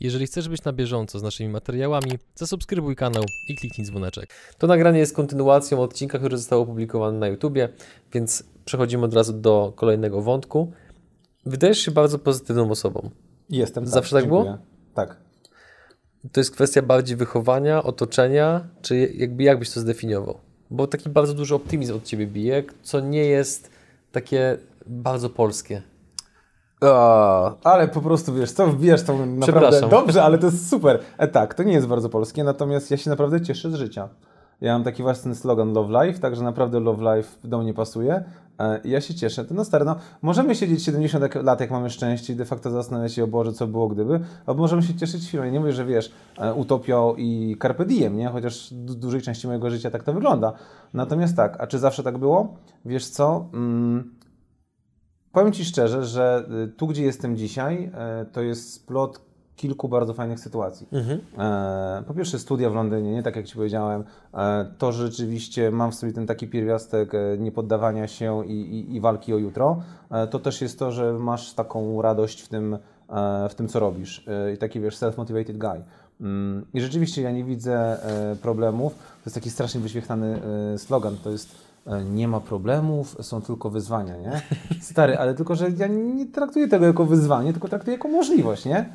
Jeżeli chcesz być na bieżąco z naszymi materiałami, zasubskrybuj kanał i kliknij dzwoneczek. To nagranie jest kontynuacją odcinka, który został opublikowany na YouTubie, więc przechodzimy od razu do kolejnego wątku. Wydajesz się bardzo pozytywną osobą. Jestem. Zawsze tak dziękuję. było? Tak. To jest kwestia bardziej wychowania, otoczenia, czy jakby jak byś to zdefiniował? Bo taki bardzo duży optymizm od ciebie bije, co nie jest takie bardzo polskie. O, ale po prostu wiesz, co wbijasz to naprawdę dobrze, ale to jest super. E, tak, to nie jest bardzo polskie, natomiast ja się naprawdę cieszę z życia. Ja mam taki własny slogan Love Life, także naprawdę Love Life do mnie pasuje. E, ja się cieszę. To no stary, no możemy siedzieć 70 jak- lat, jak mamy szczęście i de facto zastanawiać się, o Boże, co było gdyby, albo możemy się cieszyć chwilą. Ja nie mówię, że wiesz, e, utopią i carpe diem, nie? Chociaż w dużej części mojego życia tak to wygląda. Natomiast tak, a czy zawsze tak było? Wiesz co? Mm, Powiem Ci szczerze, że y, tu, gdzie jestem dzisiaj, e, to jest splot kilku bardzo fajnych sytuacji. E, Po pierwsze studia w Londynie, nie tak jak Ci powiedziałem, e, to rzeczywiście mam w sobie ten taki pierwiastek e, niepoddawania się i, i, i walki o jutro, to też jest to, że masz taką radość w tym, w tym co robisz. I taki wiesz, self-motivated guy. Mm, I rzeczywiście ja nie widzę problemów, to jest taki strasznie wyświechtany slogan, to jest nie ma problemów, są tylko wyzwania, nie? Stary, ale tylko, że ja nie traktuję tego jako wyzwanie, tylko traktuję jako możliwość, nie?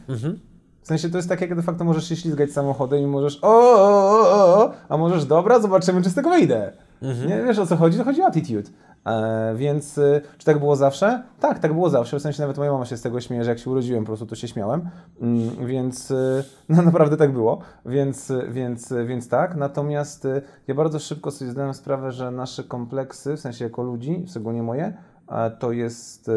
W sensie to jest tak, jak de facto możesz się ślizgać samochodem i możesz o, o, o, o, a możesz dobra, zobaczymy, czy z tego wyjdę. Nie wiesz o co chodzi? To chodzi o attitude. E, więc y, czy tak było zawsze? Tak, tak było zawsze. W sensie nawet moja mama się z tego śmieje, że jak się urodziłem, po prostu to się śmiałem. Mm, więc y, no naprawdę tak było. Więc, więc, więc tak. Natomiast y, ja bardzo szybko sobie zdałem sprawę, że nasze kompleksy, w sensie jako ludzi, szczególnie moje, to jest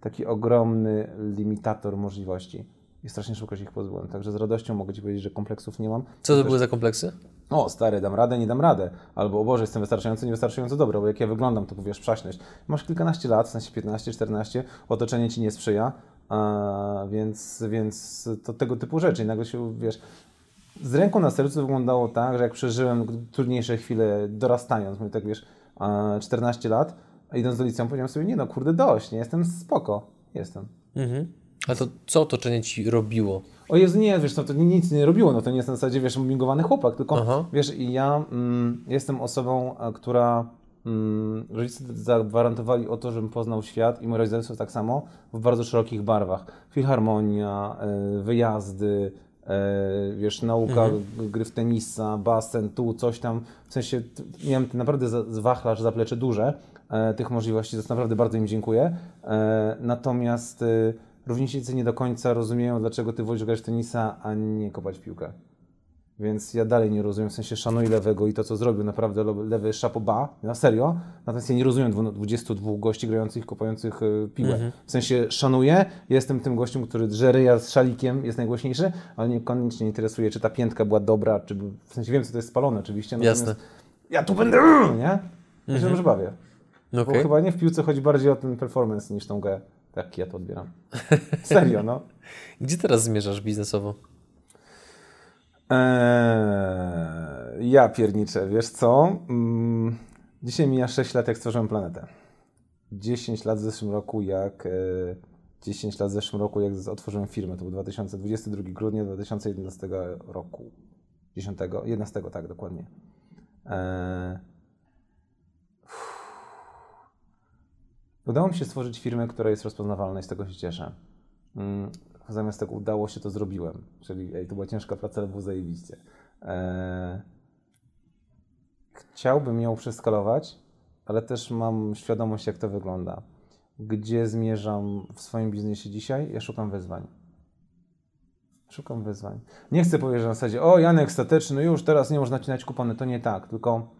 taki ogromny limitator możliwości. I strasznie szukać ich pozbyłem. Także z radością mogę Ci powiedzieć, że kompleksów nie mam. Co to Też- były za kompleksy? O, stary, dam radę, nie dam radę. Albo, o Boże, jestem wystarczająco, niewystarczająco dobry, bo jak ja wyglądam, to powiesz przaśność. Masz kilkanaście lat, w sensie 15, 14, otoczenie ci nie sprzyja, a, więc, więc to tego typu rzeczy. I nagle się, wiesz, z ręką na sercu wyglądało tak, że jak przeżyłem trudniejsze chwile dorastając, mówię tak, wiesz, a, 14 lat, idąc do liceum, powiedziałem sobie, nie no, kurde, dość, nie, jestem spoko, jestem. Mhm. A to co otoczenie ci robiło? O Jezu, nie, wiesz, no to nic nie robiło, no to nie jest na zasadzie, wiesz, mingowany chłopak, tylko, Aha. wiesz, i ja mm, jestem osobą, a, która, mm, rodzice zagwarantowali o to, żebym poznał świat i moje rodzeństwo tak samo, w bardzo szerokich barwach. Filharmonia, e, wyjazdy, e, wiesz, nauka g- gry w tenisa, basen, tu, coś tam, w sensie miałem naprawdę za- z wachlarz, zaplecze duże e, tych możliwości, za to naprawdę bardzo im dziękuję. E, natomiast e, rówieśnicy nie do końca rozumieją, dlaczego ty wolisz grać w tenisa, a nie kopać piłkę. Więc ja dalej nie rozumiem, w sensie szanuję lewego i to, co zrobił, naprawdę le- lewy bas, na serio. Natomiast ja nie rozumiem dwu- 22 gości grających, kopających e, piłę. W sensie szanuję, jestem tym gościem, który drze ryja z szalikiem, jest najgłośniejszy, ale niekoniecznie interesuje, czy ta piętka była dobra, czy... W sensie wiem, co to jest spalone oczywiście, natomiast Jasne. ja tu będę, nie? Ja się dobrze bawię. No Bo okej. chyba nie w piłce chodzi bardziej o ten performance niż tą grę. Tak ja to odbieram. Serio, no. Gdzie teraz zmierzasz biznesowo? Eee, ja pierniczę, wiesz co? Mm, dzisiaj mija 6 lat, jak stworzyłem planetę. 10 lat w zeszłym roku, jak... E, 10 lat w zeszłym roku, jak otworzyłem firmę. To był 2022 grudnia 2011 roku. 10, 11, tak, dokładnie. Eee, Udało mi się stworzyć firmę, która jest rozpoznawalna i z tego się cieszę. Mm, Zamiast tego udało się, to zrobiłem. Czyli ej, to była ciężka praca, ale było zajebiście. Eee, chciałbym ją przeskalować, ale też mam świadomość, jak to wygląda. Gdzie zmierzam w swoim biznesie dzisiaj? Ja szukam wyzwań. Szukam wyzwań. Nie chcę powiedzieć, że na zasadzie, o Janek stateczny, już teraz nie można nacinać kupony. To nie tak, tylko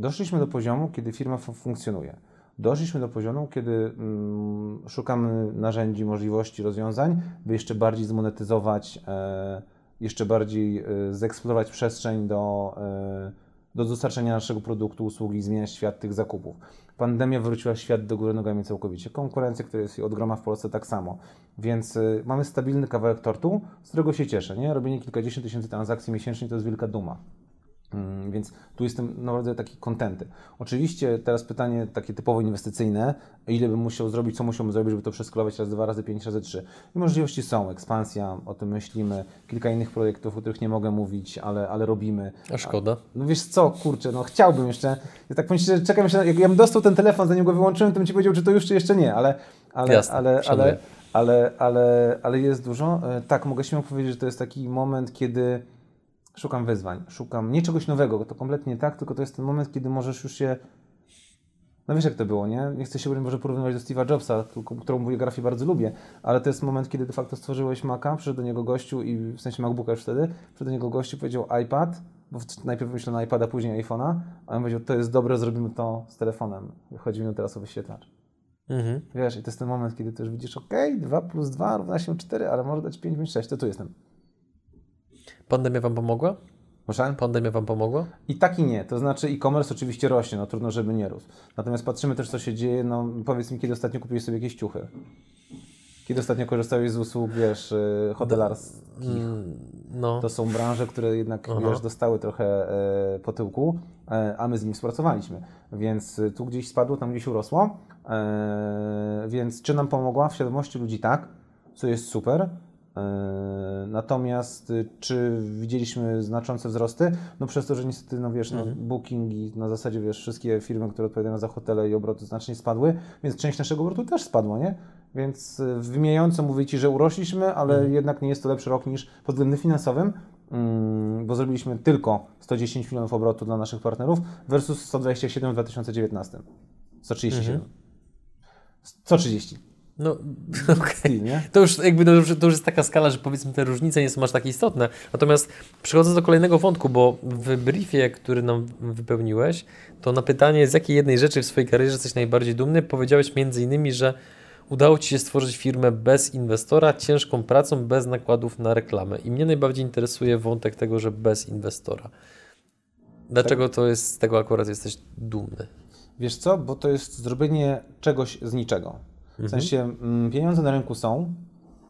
doszliśmy do poziomu, kiedy firma fu- funkcjonuje. Doszliśmy do poziomu, kiedy mm, szukamy narzędzi, możliwości, rozwiązań, by jeszcze bardziej zmonetyzować, e, jeszcze bardziej e, zeksplorować przestrzeń do, e, do dostarczenia naszego produktu, usługi, zmieniać świat tych zakupów. Pandemia wróciła świat do góry nogami całkowicie. Konkurencja, która jest od groma w Polsce, tak samo. Więc mamy stabilny kawałek tortu, z którego się cieszę. Nie? Robienie kilkadziesiąt tysięcy transakcji miesięcznie to jest wielka duma. Mm, Więc tu jestem naprawdę taki kontenty. Oczywiście teraz pytanie takie typowo inwestycyjne, ile bym musiał zrobić, co musiałbym zrobić, żeby to przeskalować raz dwa, razy pięć, razy trzy. I możliwości są, ekspansja, o tym myślimy, kilka innych projektów, o których nie mogę mówić, ale, ale robimy. A szkoda. No wiesz co, kurczę, no chciałbym jeszcze, ja tak powiem szczerze, czekam jeszcze, jak ja bym dostał ten telefon, zanim go wyłączyłem, to bym Ci powiedział, czy to już, czy jeszcze nie, ale, ale, Jasne, ale, ale, ale, ale, ale jest dużo. E, Tak, mogę śmiało powiedzieć, że to jest taki moment, kiedy szukam wyzwań, szukam nie czegoś nowego, to kompletnie nie tak, tylko to jest ten moment, kiedy możesz już się no wiesz jak to było, nie? Nie chcę się Boże porównywać do Steve'a Jobsa, którą biografię bardzo lubię, ale to jest moment, kiedy de facto stworzyłeś Maca, przyszedł do niego gościu i w sensie MacBooka już wtedy, przyszedł do niego gościu powiedział iPad, bo najpierw wymyślono iPada, później iPhone'a, a on powiedział, to jest dobre, zrobimy to z telefonem. Chodzi mi teraz o wyświetlacz. Mhm. Wiesz, i to jest ten moment, kiedy też widzisz, ok, 2 plus 2 równa się 4, ale może dać 5 bądź 6, to tu jestem. Pandemia Wam pomogła? Proszę? Pandemia Wam pomogła? I tak i nie. To znaczy e-commerce oczywiście rośnie, no trudno, żeby nie rósł. Natomiast patrzymy też, co się dzieje. No powiedz mi, kiedy ostatnio kupiłeś sobie jakieś ciuchy? Kiedy ostatnio korzystałeś z usług, wiesz, y, hotelarskich? Mm, No. To są branże, które jednak, Aha. wiesz, dostały trochę e, po tyłku, e, a my z nimi współpracowaliśmy. Więc y, tu gdzieś spadło, tam gdzieś urosło. E, więc czy nam pomogła? W świadomości ludzi tak, co jest super. Natomiast y, czy widzieliśmy znaczące wzrosty? No przez to, że niestety, no wiesz, Mhm. no, booking i na zasadzie, wiesz, wszystkie firmy, które odpowiadają za hotele i obroty znacznie spadły, więc część naszego obrotu też spadła, nie? Więc y, wymijająco mówię Ci, że urośliśmy, ale Mhm. jednak nie jest to lepszy rok niż pod względem finansowym, mm, bo zrobiliśmy tylko 110 milionów obrotu dla naszych partnerów versus 127 w 2019. 137. Mhm. 130. No, nie? To już jakby to już, to już jest taka skala, że powiedzmy te różnice nie są aż tak istotne. Natomiast przechodząc do kolejnego wątku, bo w briefie, który nam wypełniłeś, to na pytanie, z jakiej jednej rzeczy w swojej karierze jesteś najbardziej dumny, powiedziałeś między innymi, że udało Ci się stworzyć firmę bez inwestora, ciężką pracą, bez nakładów na reklamę. I mnie najbardziej interesuje wątek tego, że bez inwestora. Dlaczego to jest, z tego akurat jesteś dumny? Wiesz co, bo to jest zrobienie czegoś z niczego. W sensie mm, pieniądze na rynku są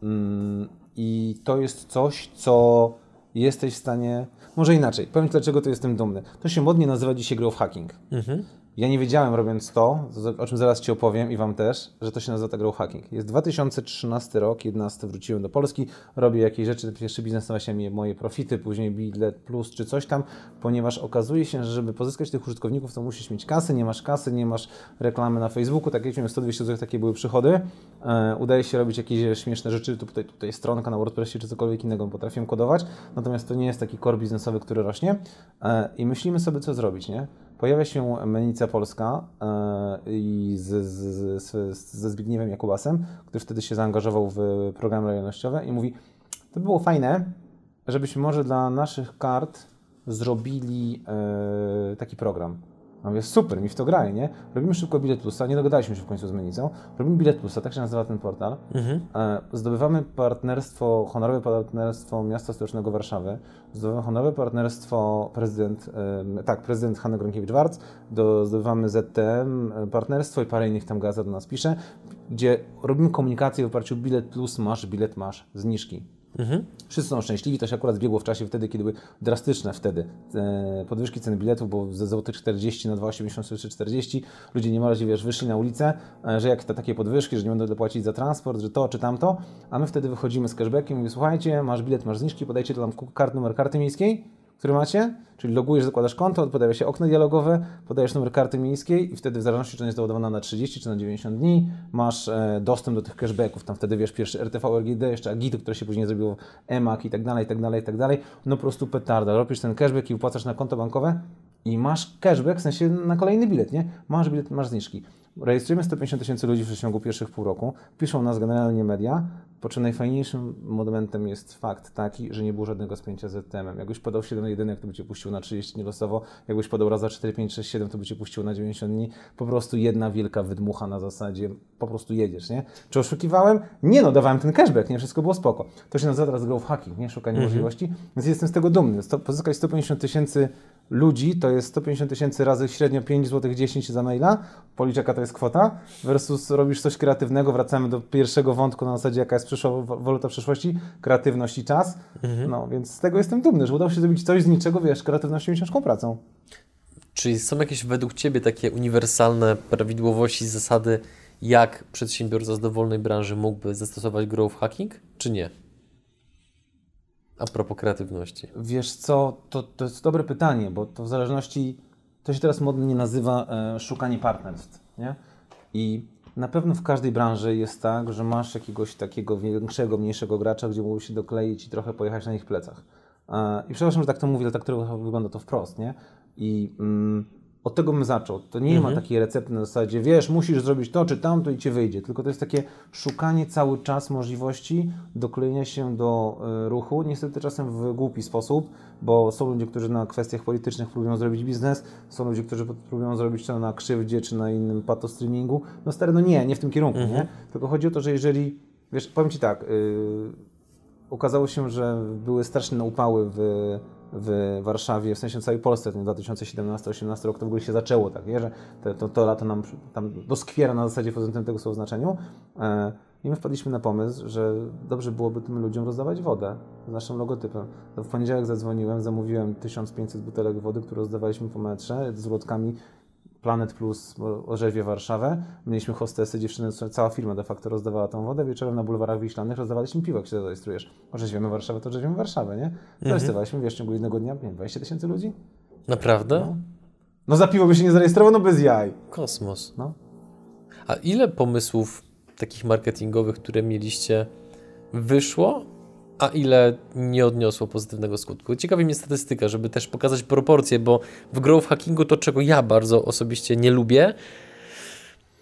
mm, i to jest coś, co jesteś w stanie. Może inaczej, powiem dlaczego to jestem dumny. To się modnie nazywa dzisiaj growth hacking. Mhm. Ja nie wiedziałem robiąc to, o czym zaraz Ci opowiem i Wam też, że to się nazywa tak hacking. Jest 2013 rok, 11 wróciłem do Polski, robię jakieś rzeczy, pierwszy biznes nazywa się moje profity, później Bilet Plus czy coś tam, ponieważ okazuje się, że żeby pozyskać tych użytkowników, to musisz mieć kasy, nie masz kasy, nie masz reklamy na Facebooku, tak jak miałem 100-200 zł, takie były przychody. E, udaje się robić jakieś śmieszne rzeczy, tutaj, tutaj stronka na WordPressie czy cokolwiek innego, potrafiłem kodować, natomiast to nie jest taki core biznesowy, który rośnie e, i myślimy sobie, co zrobić, nie? Pojawia się Menica Polska e, i z, z, z, ze Zbigniewem Jakubasem, który wtedy się zaangażował w programy lojalnościowe i mówi, to było fajne, żebyśmy może dla naszych kart zrobili e, taki program. A mówię, super, mi w to graje, nie? Robimy szybko Bilet Plusa, nie dogadaliśmy się w końcu z Menicą. Robimy Bilet Plusa, tak się nazywa ten portal. Mhm. E, Zdobywamy partnerstwo, honorowe partnerstwo Miasta Stołecznego Warszawy. Zdobywamy honorowe partnerstwo prezydent, em, tak, prezydent Hanny Gronkiewicz-Warc. Do, zdobywamy ZTM e, partnerstwo i parę innych tam gazet do nas pisze, gdzie robimy komunikację w oparciu o bilet plus masz, bilet masz, zniżki. Mhm. Wszyscy są szczęśliwi, to się akurat zbiegło w czasie wtedy, kiedy były drastyczne wtedy e, podwyżki cen biletów, bo ze złotych 40 na 2,80 czy 40 ludzie niemalże wiesz, wyszli na ulicę, e, że jak to takie podwyżki, że nie będą dopłacić za transport, że to czy tamto, a my wtedy wychodzimy z cashbackiem i mówimy, słuchajcie, masz bilet, masz zniżki, podajcie tu nam kart, numer karty miejskiej, który macie, czyli logujesz, zakładasz konto, pojawia się okno dialogowe, podajesz numer karty miejskiej i wtedy w zależności, czy ona jest doładowana na 30 czy na 90 dni, masz e, dostęp do tych cashbacków, tam wtedy wiesz, pierwszy RTV, RGD, jeszcze Agito, które się później zrobiło EMAK i tak dalej, i tak dalej, i tak dalej, no po prostu petarda, robisz ten cashback i wpłacasz na konto bankowe i masz cashback, w sensie na kolejny bilet, nie? Masz bilet, masz zniżki. Rejestrujemy 150 tysięcy ludzi w przeciągu pierwszych pół roku, piszą nas generalnie media, po czym najfajniejszym momentem jest fakt taki, że nie było żadnego spięcia z ZTM-em. Jakbyś podał 7 na 1, to by cię puścił na 30 dni losowo, jakbyś podał raz za 4, 5, 6, 7, to by cię puścił na 90 dni. Po prostu jedna wielka wydmucha na zasadzie, po prostu jedziesz, nie? Czy oszukiwałem? Nie no, dawałem ten cashback, nie? Wszystko było spoko. To się nazywa teraz growth hacking, nie? Szukanie możliwości, więc jestem z tego dumny. Sto, pozyskać 150 tysięcy ludzi, to jest 150 tysięcy razy średnio 5 zł 10 za maila, policzę jaka to jest jest kwota, versus robisz coś kreatywnego, wracamy do pierwszego wątku na zasadzie, jaka jest przyszła, waluta przyszłości, kreatywność i czas. Mhm. No, więc z tego jestem dumny, że udało się zrobić coś z niczego, wiesz, kreatywnością i ciężką pracą. Czy są jakieś według Ciebie takie uniwersalne prawidłowości, zasady, jak przedsiębiorca z dowolnej branży mógłby zastosować growth hacking, czy nie? A propos kreatywności. Wiesz co, to, to jest dobre pytanie, bo to w zależności, to się teraz modnie nazywa e, szukanie partnerstw, nie? I na pewno w każdej branży jest tak, że masz jakiegoś takiego większego, mniejszego gracza, gdzie mógłbyś się dokleić i trochę pojechać na ich plecach. E, I przepraszam, że tak to mówię, ale tak trochę wygląda to wprost, nie? I mm, od tego bym zaczął. To nie Mhm. ma takiej recepty na zasadzie, wiesz, musisz zrobić to czy tamto i ci wyjdzie. Tylko to jest takie szukanie cały czas możliwości doklejenia się do y, ruchu. Niestety czasem w głupi sposób, bo są ludzie, którzy na kwestiach politycznych próbują zrobić biznes, są ludzie, którzy próbują zrobić to na krzywdzie czy na innym patostreamingu. No stary, no nie, nie w tym kierunku, nie? Tylko chodzi o to, że jeżeli, wiesz, powiem Ci tak, y, okazało się, że były straszne upały w, w Warszawie, w sensie całej Polsce, ten 2017-2018 rok, to w ogóle się zaczęło tak, nie? że te, to, to lato nam tam doskwiera na zasadzie w pozytywnym tego słowa znaczeniu. E, I my wpadliśmy na pomysł, że dobrze byłoby tym ludziom rozdawać wodę z naszym logotypem. To w poniedziałek zadzwoniłem, zamówiłem 1500 butelek wody, które rozdawaliśmy po metrze z ulotkami Planet Plus orzeźwie Warszawę. Mieliśmy hostesy, dziewczyny, cała firma de facto rozdawała tą wodę. Wieczorem na bulwarach wiślanych rozdawaliśmy piwo, jak się zarejestrujesz. Orzeźwiemy Warszawę, to orzeźwiemy Warszawę, nie? Zarejestrowaliśmy, wiesz, w ciągu jednego dnia, nie wiem, 20 tysięcy ludzi? Naprawdę? No. No za piwo by się nie zarejestrował, no bez jaj. Kosmos. No. A ile pomysłów takich marketingowych, które mieliście, wyszło, a ile nie odniosło pozytywnego skutku? Ciekawi mnie statystyka, żeby też pokazać proporcje, bo w growth hackingu to, czego ja bardzo osobiście nie lubię,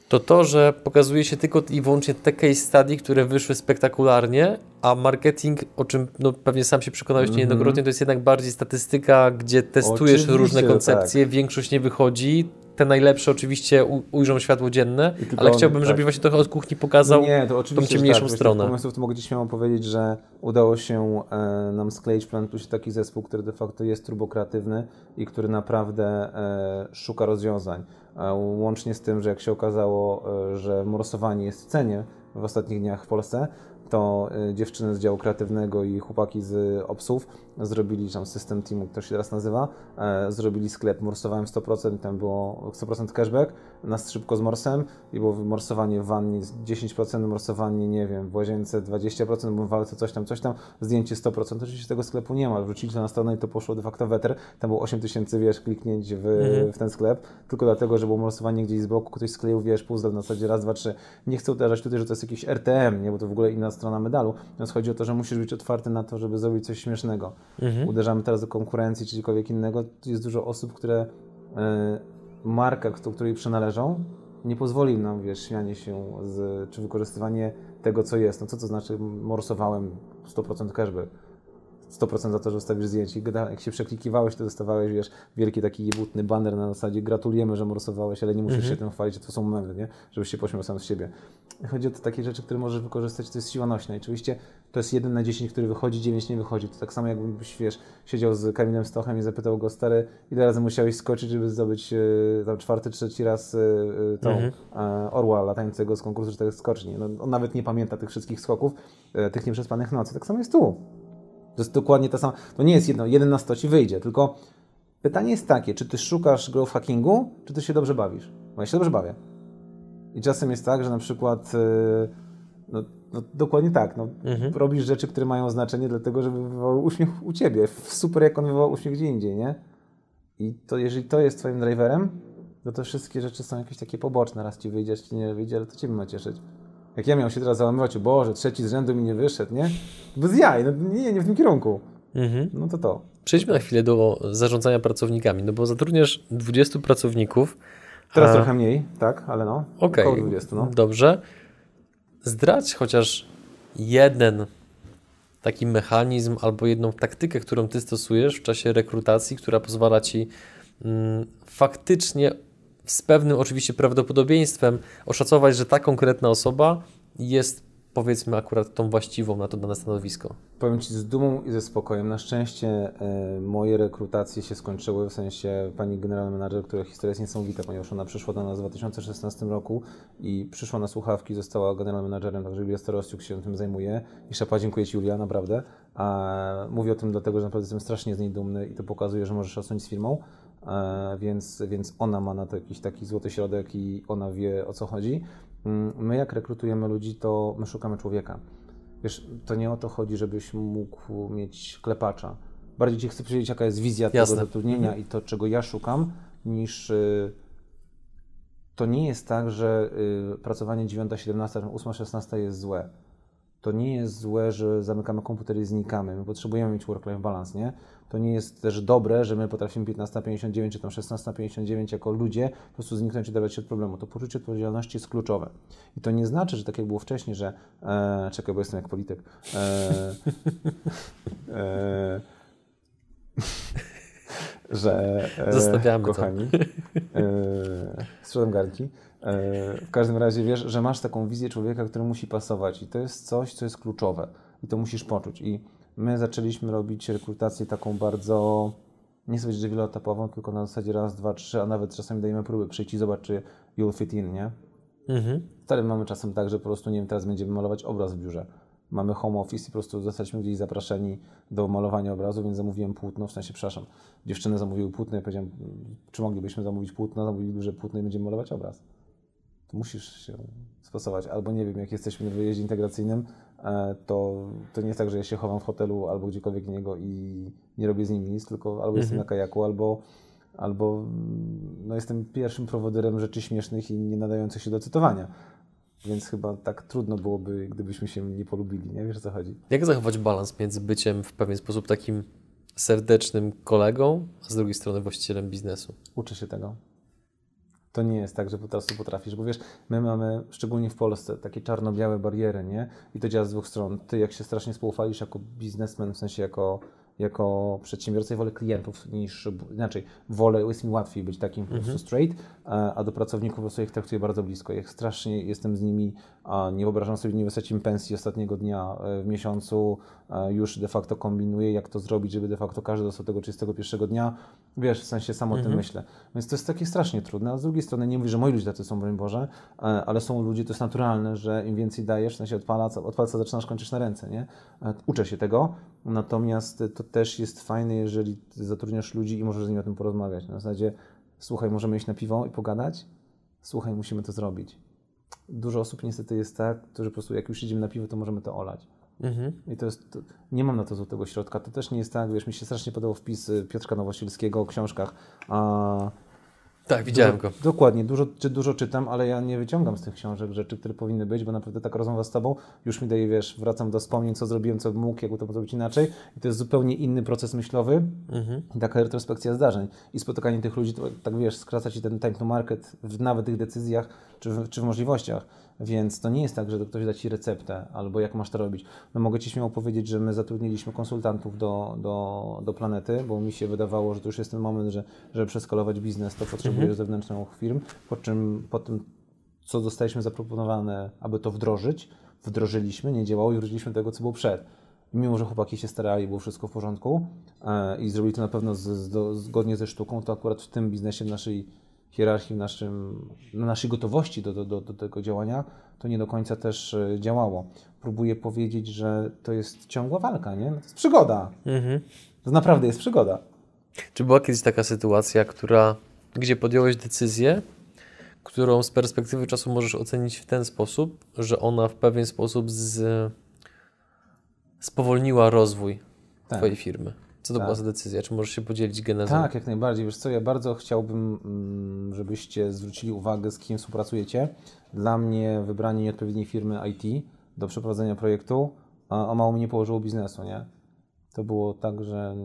to to, że pokazuje się tylko i wyłącznie te case study, które wyszły spektakularnie, a marketing, o czym no, pewnie sam się przekonałeś Mhm. niejednokrotnie, to jest jednak bardziej statystyka, gdzie testujesz Oczywiście, różne tak. koncepcje, większość nie wychodzi. Te najlepsze oczywiście ujrzą światło dzienne, ale chciałbym, tak. żebyś właśnie trochę od kuchni pokazał. Nie, to oczywiście tą ciemniejszą tak. stronę. Z pomysłów to mogę Ci śmiało powiedzieć, że udało się e, nam skleić w Plan Plusie taki zespół, który de facto jest turbokreatywny i który naprawdę e, szuka rozwiązań. E, łącznie z tym, że jak się okazało, e, że morsowanie jest w cenie w ostatnich dniach w Polsce, to e, dziewczyny z działu kreatywnego i chłopaki z obsów zrobili tam system teamu, to się teraz nazywa, e, zrobili sklep, morsowałem 100%, tam było 100% cashback, nas szybko z morsem i było morsowanie w wannie 10%, morsowanie, nie wiem, w łazience 20%, bo w walce coś tam, coś tam, zdjęcie 100%, oczywiście tego sklepu nie ma, wrzucili to na stronę i to poszło de facto weter, tam było 8 tysięcy, wiesz, kliknięć w, Mhm. w ten sklep, tylko dlatego, że było morsowanie gdzieś z boku, ktoś skleił, wiesz, puzzle na zasadzie raz, dwa, trzy. Nie chcę uderzać tutaj, że to jest jakiś RTM, nie, bo to w ogóle inna strona medalu, więc chodzi o to, że musisz być otwarty na to, żeby zrobić coś śmiesznego. Mhm. Uderzamy teraz do konkurencji czy czegokolwiek innego, jest dużo osób, które e, marka, do której przynależą, nie pozwoli nam, wiesz, śmianie się z, czy wykorzystywanie tego, co jest. No co to znaczy, morsowałem 100% cashback. 100% za to, że wstawisz zdjęcie. Jak się przeklikiwałeś, to dostawałeś, wiesz, wielki taki jebutny banner na zasadzie gratulujemy, że morsowałeś, ale nie musisz Mhm. się tym chwalić, to są momenty, nie? Żebyś się pośmiał sam z siebie. Chodzi o to takie rzeczy, które możesz wykorzystać, to jest siła nośna. I oczywiście to jest jeden na 10, który wychodzi, 9 nie wychodzi. To tak samo jakbyś, wiesz, siedział z Kamilem Stochem i zapytał go, stary, ile razy musiałeś skoczyć, żeby zdobyć e, tam czwarty, trzeci raz e, tą Mhm. e, orła latającego z konkursu czterech skoczni. No, on nawet nie pamięta tych wszystkich skoków, tych nieprzespanych nocy. Tak samo jest tu. To jest dokładnie ta sama. To nie jest jedno, jeden na 100 ci wyjdzie, tylko pytanie jest takie, czy ty szukasz growth hackingu, czy ty się dobrze bawisz? Bo ja się dobrze bawię. I czasem jest tak, że na przykład e, no, no, dokładnie tak, no, Mhm. robisz rzeczy, które mają znaczenie dlatego, żeby wywołały uśmiech u ciebie. Super, jak on wywołał uśmiech gdzie indziej, nie? I to jeżeli to jest twoim driverem, no to wszystkie rzeczy są jakieś takie poboczne. Raz ci wyjdzie, ci nie wyjdzie, ale to ciebie ma cieszyć. Jak ja miał się teraz załamywać, o Boże, trzeci z rzędu mi nie wyszedł, nie? Bez jaj, no nie, nie w tym kierunku. Mhm. No to to. Przejdźmy na chwilę do zarządzania pracownikami, no bo zatrudniasz 20 pracowników. Teraz a- trochę mniej, tak, ale no. Okej, Około 20, no. dobrze. Zdradź chociaż jeden taki mechanizm albo jedną taktykę, którą ty stosujesz w czasie rekrutacji, która pozwala ci mm, faktycznie z pewnym oczywiście prawdopodobieństwem oszacować, że ta konkretna osoba jest powiedzmy akurat tą właściwą na to dane stanowisko? Powiem Ci z dumą i ze spokojem. Na szczęście y, moje rekrutacje się skończyły, w sensie pani generalny manager, która historia jest niesamowita, ponieważ ona przyszła do nas w 2016 roku i przyszła na słuchawki, została generalnym managerem, także Julia Starosiuk się tym zajmuje. I szapa, dziękuję Ci Julia, naprawdę. A mówię o tym dlatego, że naprawdę jestem strasznie z niej dumny i to pokazuje, że możesz rosnąć z firmą. E, więc, więc ona ma na to jakiś taki złoty środek i ona wie o co chodzi. Mm, my jak rekrutujemy ludzi, to my szukamy człowieka. Wiesz, to nie o to chodzi, żebyś mógł mieć klepacza. Bardziej ci chcę powiedzieć, jaka jest wizja Jasne. tego zatrudnienia Mhm. i to, czego ja szukam, niż y, to nie jest tak, że y, pracowanie 9-17, 8-16 jest złe. To nie jest złe, że zamykamy komputer i znikamy. My potrzebujemy mieć work-life balance, nie? To nie jest też dobre, że my potrafimy 15.59 czy tam 16.59 jako ludzie po prostu zniknąć i dawać się od problemu. To poczucie odpowiedzialności jest kluczowe. I to nie znaczy, że tak jak było wcześniej, że e, czekaj, bo jestem jak polityk. E, e, że e, Zostawiamy to. kochani, e, sprzedam garnki. E, w każdym razie wiesz, że masz taką wizję człowieka, który musi pasować i to jest coś, co jest kluczowe i to musisz poczuć. I my zaczęliśmy robić rekrutację taką bardzo, nie chcę powiedzieć, że wieloetapową, tylko na zasadzie raz, dwa, trzy, a nawet czasami dajemy próby przyjść i zobacz, czy you'll fit in, nie? Mhm. Wtedy mamy czasem tak, że po prostu, nie wiem, teraz będziemy malować obraz w biurze. Mamy home office i po prostu zostaliśmy gdzieś zapraszeni do malowania obrazu, więc zamówiłem płótno, w sensie, przepraszam, dziewczyny zamówiły płótno i powiedziałem, czy moglibyśmy zamówić płótno, zamówili duże płótno i będziemy malować obraz. Musisz się stosować. Albo nie wiem, jak jesteśmy na wyjeździe integracyjnym, e, to, to nie jest tak, że ja się chowam w hotelu albo gdziekolwiek niego i nie robię z nimi nic, tylko albo jestem na kajaku, albo, albo mm, no, jestem pierwszym prowodyrem rzeczy śmiesznych i nie nadających się do cytowania. Więc chyba tak trudno byłoby, gdybyśmy się nie polubili, nie wiesz o co chodzi. Jak zachować balans między byciem w pewien sposób takim serdecznym kolegą, a z drugiej strony właścicielem biznesu? Uczę się tego. To nie jest tak, że po prostu potrafisz, bo wiesz, my mamy, szczególnie w Polsce, takie czarno-białe bariery, nie? I to działa z dwóch stron. Ty, jak się strasznie spoufalisz jako biznesmen, w sensie jako, jako przedsiębiorca, ja wolę klientów niż, inaczej, wolę, jest mi łatwiej być takim po prostu straight, a a do pracowników po prostu ich traktuję bardzo blisko. Jak strasznie jestem z nimi, a nie wyobrażam sobie nie wysłać im pensji ostatniego dnia e, w miesiącu, e, już de facto kombinuję, jak to zrobić, żeby de facto każdy dostał tego 31 dnia. Wiesz, w sensie sam o tym myślę. Więc to jest takie strasznie trudne, a z drugiej strony nie mówię, że moi ludzie tacy są, broń Boże, e, ale są ludzie, to jest naturalne, że im więcej dajesz, w sensie od palca, od palca zaczynasz, kończysz na ręce, nie? E, Uczę się tego, natomiast to też jest fajne, jeżeli zatrudniasz ludzi i możesz z nimi o tym porozmawiać. Na zasadzie, słuchaj, możemy iść na piwo i pogadać? Słuchaj, musimy to zrobić. Dużo osób niestety jest tak, że po prostu jak już idziemy na piwo, to możemy to olać. Mhm. I to jest, to, nie mam na to złotego środka. To też nie jest tak, wiesz, mi się strasznie podobał wpis y, Piotrka Nowosielskiego o książkach. A, Tak, widziałem go. dużo, Dokładnie, dużo, czy, dużo czytam, ale ja nie wyciągam z tych książek rzeczy, które powinny być, bo naprawdę taka rozmowa z tobą już mi daje, wiesz, wracam do wspomnień, co zrobiłem, co mógł, jakby to zrobić inaczej. I to jest zupełnie inny proces myślowy Mhm. i taka retrospekcja zdarzeń. I spotykanie tych ludzi, to, tak wiesz, skraca ci ten time to market w nawet tych decyzjach czy w, czy w możliwościach. Więc to nie jest tak, że ktoś da ci receptę albo jak masz to robić. No mogę ci śmiało powiedzieć, że my zatrudniliśmy konsultantów do, do, do planety, bo mi się wydawało, że to już jest ten moment, że żeby przeskalować biznes, to potrzebujesz zewnętrznych firm, po czym po tym, co dostaliśmy zaproponowane, aby to wdrożyć, wdrożyliśmy, nie działało i wróciliśmy do tego, co było przed. Mimo, że chłopaki się starali, było wszystko w porządku e, i zrobili to na pewno z, z, do, zgodnie ze sztuką, to akurat w tym biznesie, naszej hierarchii, w naszym, na naszej gotowości do, do, do, do tego działania, to nie do końca też e, działało. Próbuję powiedzieć, że to jest ciągła walka, nie? To jest przygoda. Mhm. To naprawdę jest przygoda. Czy była kiedyś taka sytuacja, która, gdzie podjąłeś decyzję, którą z perspektywy czasu możesz ocenić w ten sposób, że ona w pewien sposób z... spowolniła rozwój Tak. Twojej firmy? Co to Tak. była za decyzja? Czy możesz się podzielić genezą? Tak, jak najbardziej. Wiesz co, ja bardzo chciałbym, mm, żebyście zwrócili uwagę, z kim współpracujecie. Dla mnie wybranie nieodpowiedniej firmy IT do przeprowadzenia projektu o mało mi nie położyło biznesu, nie? To było tak, że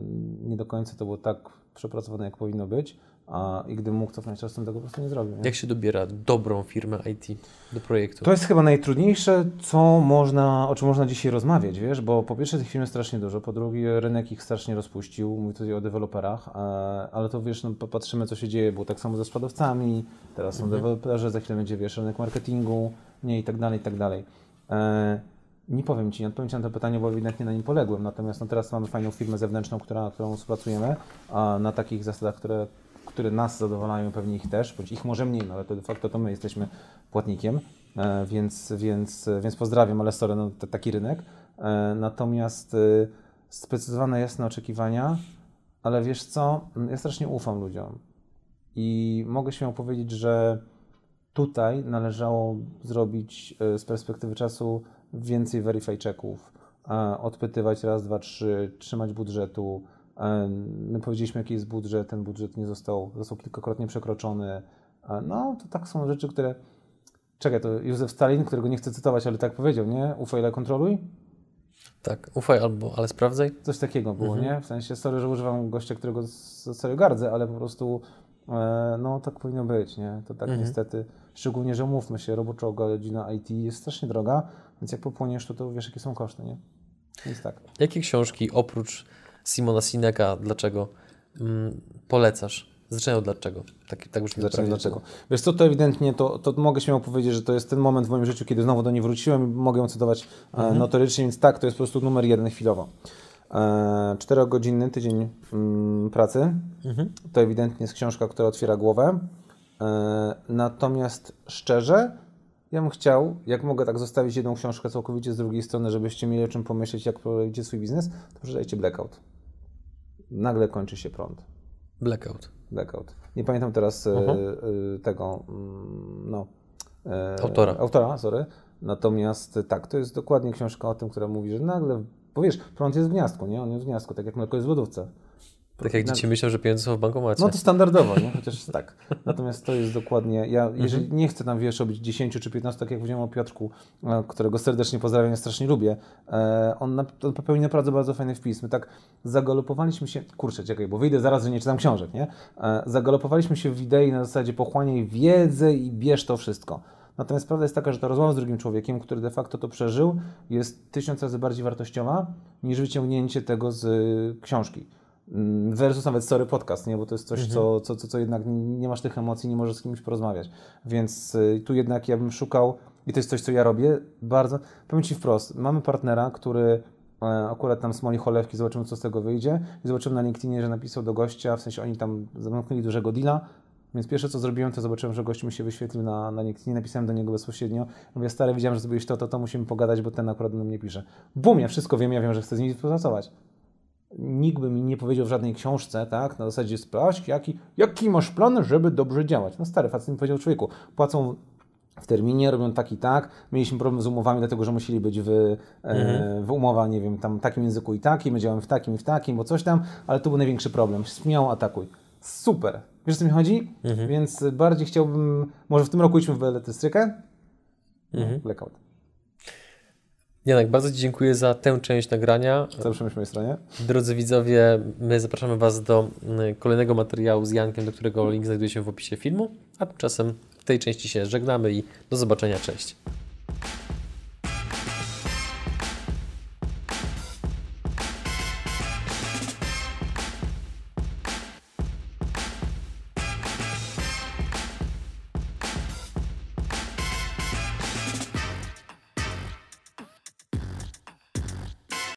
nie do końca to było tak przepracowane, jak powinno być, a i gdybym mógł cofnąć czas, to tego po prostu nie zrobił. Nie? Jak się dobiera dobrą firmę IT do projektu? To jest chyba najtrudniejsze, co można, o czym można dzisiaj rozmawiać, wiesz, bo po pierwsze tych firm jest strasznie dużo, po drugie rynek ich strasznie rozpuścił, mówię tutaj o deweloperach, e, ale to wiesz, no, popatrzymy co się dzieje, było tak samo ze składowcami, teraz są deweloperzy, za chwilę będzie wiesz, rynek marketingu, nie i tak dalej, i tak dalej. E, Nie powiem Ci, nie odpowiem Ci na to pytanie, bo ewidentnie na nim poległem. Natomiast no, teraz mamy fajną firmę zewnętrzną, która, którą współpracujemy a na takich zasadach, które, które nas zadowalają, pewnie ich też, bądź ich może mniej, no, ale to de facto to my jesteśmy płatnikiem, e, więc, więc, więc pozdrawiam, ale sorry, no, to taki rynek. E, natomiast e, sprecyzowane jasne oczekiwania, ale wiesz co, ja strasznie ufam ludziom i mogę śmiało powiedzieć, że tutaj należało zrobić z perspektywy czasu więcej verify checków, odpytywać raz, dwa, trzy, trzymać budżetu. E, My powiedzieliśmy, jaki jest budżet, ten budżet nie został, został kilkakrotnie przekroczony. E, No, to tak są rzeczy, które... Czekaj, to Józef Stalin, którego nie chcę cytować, ale tak powiedział, nie? Ufaj, ale kontroluj? Tak, ufaj albo, ale sprawdzaj. Coś takiego było, nie? W sensie, sorry, że używam gościa, którego serio gardzę, ale po prostu e, no tak powinno być, nie? To tak niestety, szczególnie, że umówmy się, robocza godzina IT jest strasznie droga, więc jak popłoniesz, to, to wiesz, jakie są koszty, nie? Więc tak. Jakie książki oprócz Simona Sineka, dlaczego mm, polecasz? Zacznę dlaczego. Tak, tak już nie Dlaczego? Wiesz co, to ewidentnie, to, to mogę śmiało powiedzieć, że to jest ten moment w moim życiu, kiedy znowu do niej wróciłem i mogę ją cytować e, notorycznie, więc tak, to jest po prostu numer jeden chwilowo. E, Czterogodzinny tydzień mm, pracy, to ewidentnie jest książka, która otwiera głowę. E, natomiast szczerze, ja bym chciał, jak mogę tak zostawić jedną książkę całkowicie z drugiej strony, żebyście mieli o czym pomyśleć, jak prowadzicie swój biznes, to przeczytajcie Blackout. Nagle kończy się prąd. Blackout. Blackout. Nie pamiętam teraz e, tego, mm, no, e, Autora. Autora, sorry. Natomiast tak, to jest dokładnie książka o tym, która mówi, że nagle, bo wiesz, prąd jest w gniazdku, nie? On jest w gniazdku, tak jak mleko jest w lodówce. Tak jak dzieci myślą, że pieniądze są w bankomacie. No to standardowo, nie? Chociaż tak. Natomiast to jest dokładnie, ja jeżeli nie chcę tam, wiesz, robić 10 czy 15, tak jak powiedziałem o Piotrku, e, którego serdecznie pozdrawiam, ja strasznie lubię, e, on, on popełnił naprawdę bardzo fajny wpis. My tak zagalopowaliśmy się, kurczę, czekaj, bo wyjdę zaraz, że nie czytam książek, nie? E, zagalopowaliśmy się w idei na zasadzie pochłaniaj wiedzę i bierz to wszystko. Natomiast prawda jest taka, że ta rozmowa z drugim człowiekiem, który de facto to przeżył, jest tysiąc razy bardziej wartościowa niż wyciągnięcie tego z książki. Mm, Versus nawet story podcast, nie? bo to jest coś, co, co, co, co jednak nie masz tych emocji, nie możesz z kimś porozmawiać. Więc y, tu jednak ja bym szukał, i to jest coś, co ja robię, bardzo, powiem Ci wprost, mamy partnera, który e, akurat tam smoli cholewki, zobaczymy, co z tego wyjdzie i zobaczymy na LinkedInie, że napisał do gościa, w sensie oni tam zamknęli dużego deala, więc pierwsze, co zrobiłem, to zobaczyłem, że gość mi się wyświetlił na, na LinkedInie, napisałem do niego bezpośrednio, mówię, stary, widziałem, że zrobiłeś to, to, to, musimy pogadać, bo ten akurat do mnie pisze. Bum, ja wszystko wiem, ja wiem, że chcę z nim współpracować nikt by mi nie powiedział w żadnej książce, tak, na zasadzie sprawdź, jaki, jaki masz plan, żeby dobrze działać. No stary, facet mi powiedział, człowieku, płacą w terminie, robią tak i tak, mieliśmy problem z umowami, dlatego, że musieli być w, e, w umowa, nie wiem, tam w takim języku i takim, my działamy w takim i w takim, bo coś tam, ale to był największy problem. Śmiało atakuj. Super. Wiesz, o co mi chodzi? Więc bardziej chciałbym, może w tym roku idźmy w beletrystykę? Mhm. Blackout. Janek, bardzo Ci dziękuję za tę część nagrania. Co przy mojej stronie? Drodzy widzowie, my zapraszamy Was do mm, kolejnego materiału z Jankiem, do którego link znajduje się w opisie filmu, a tymczasem w tej części się żegnamy i do zobaczenia, cześć.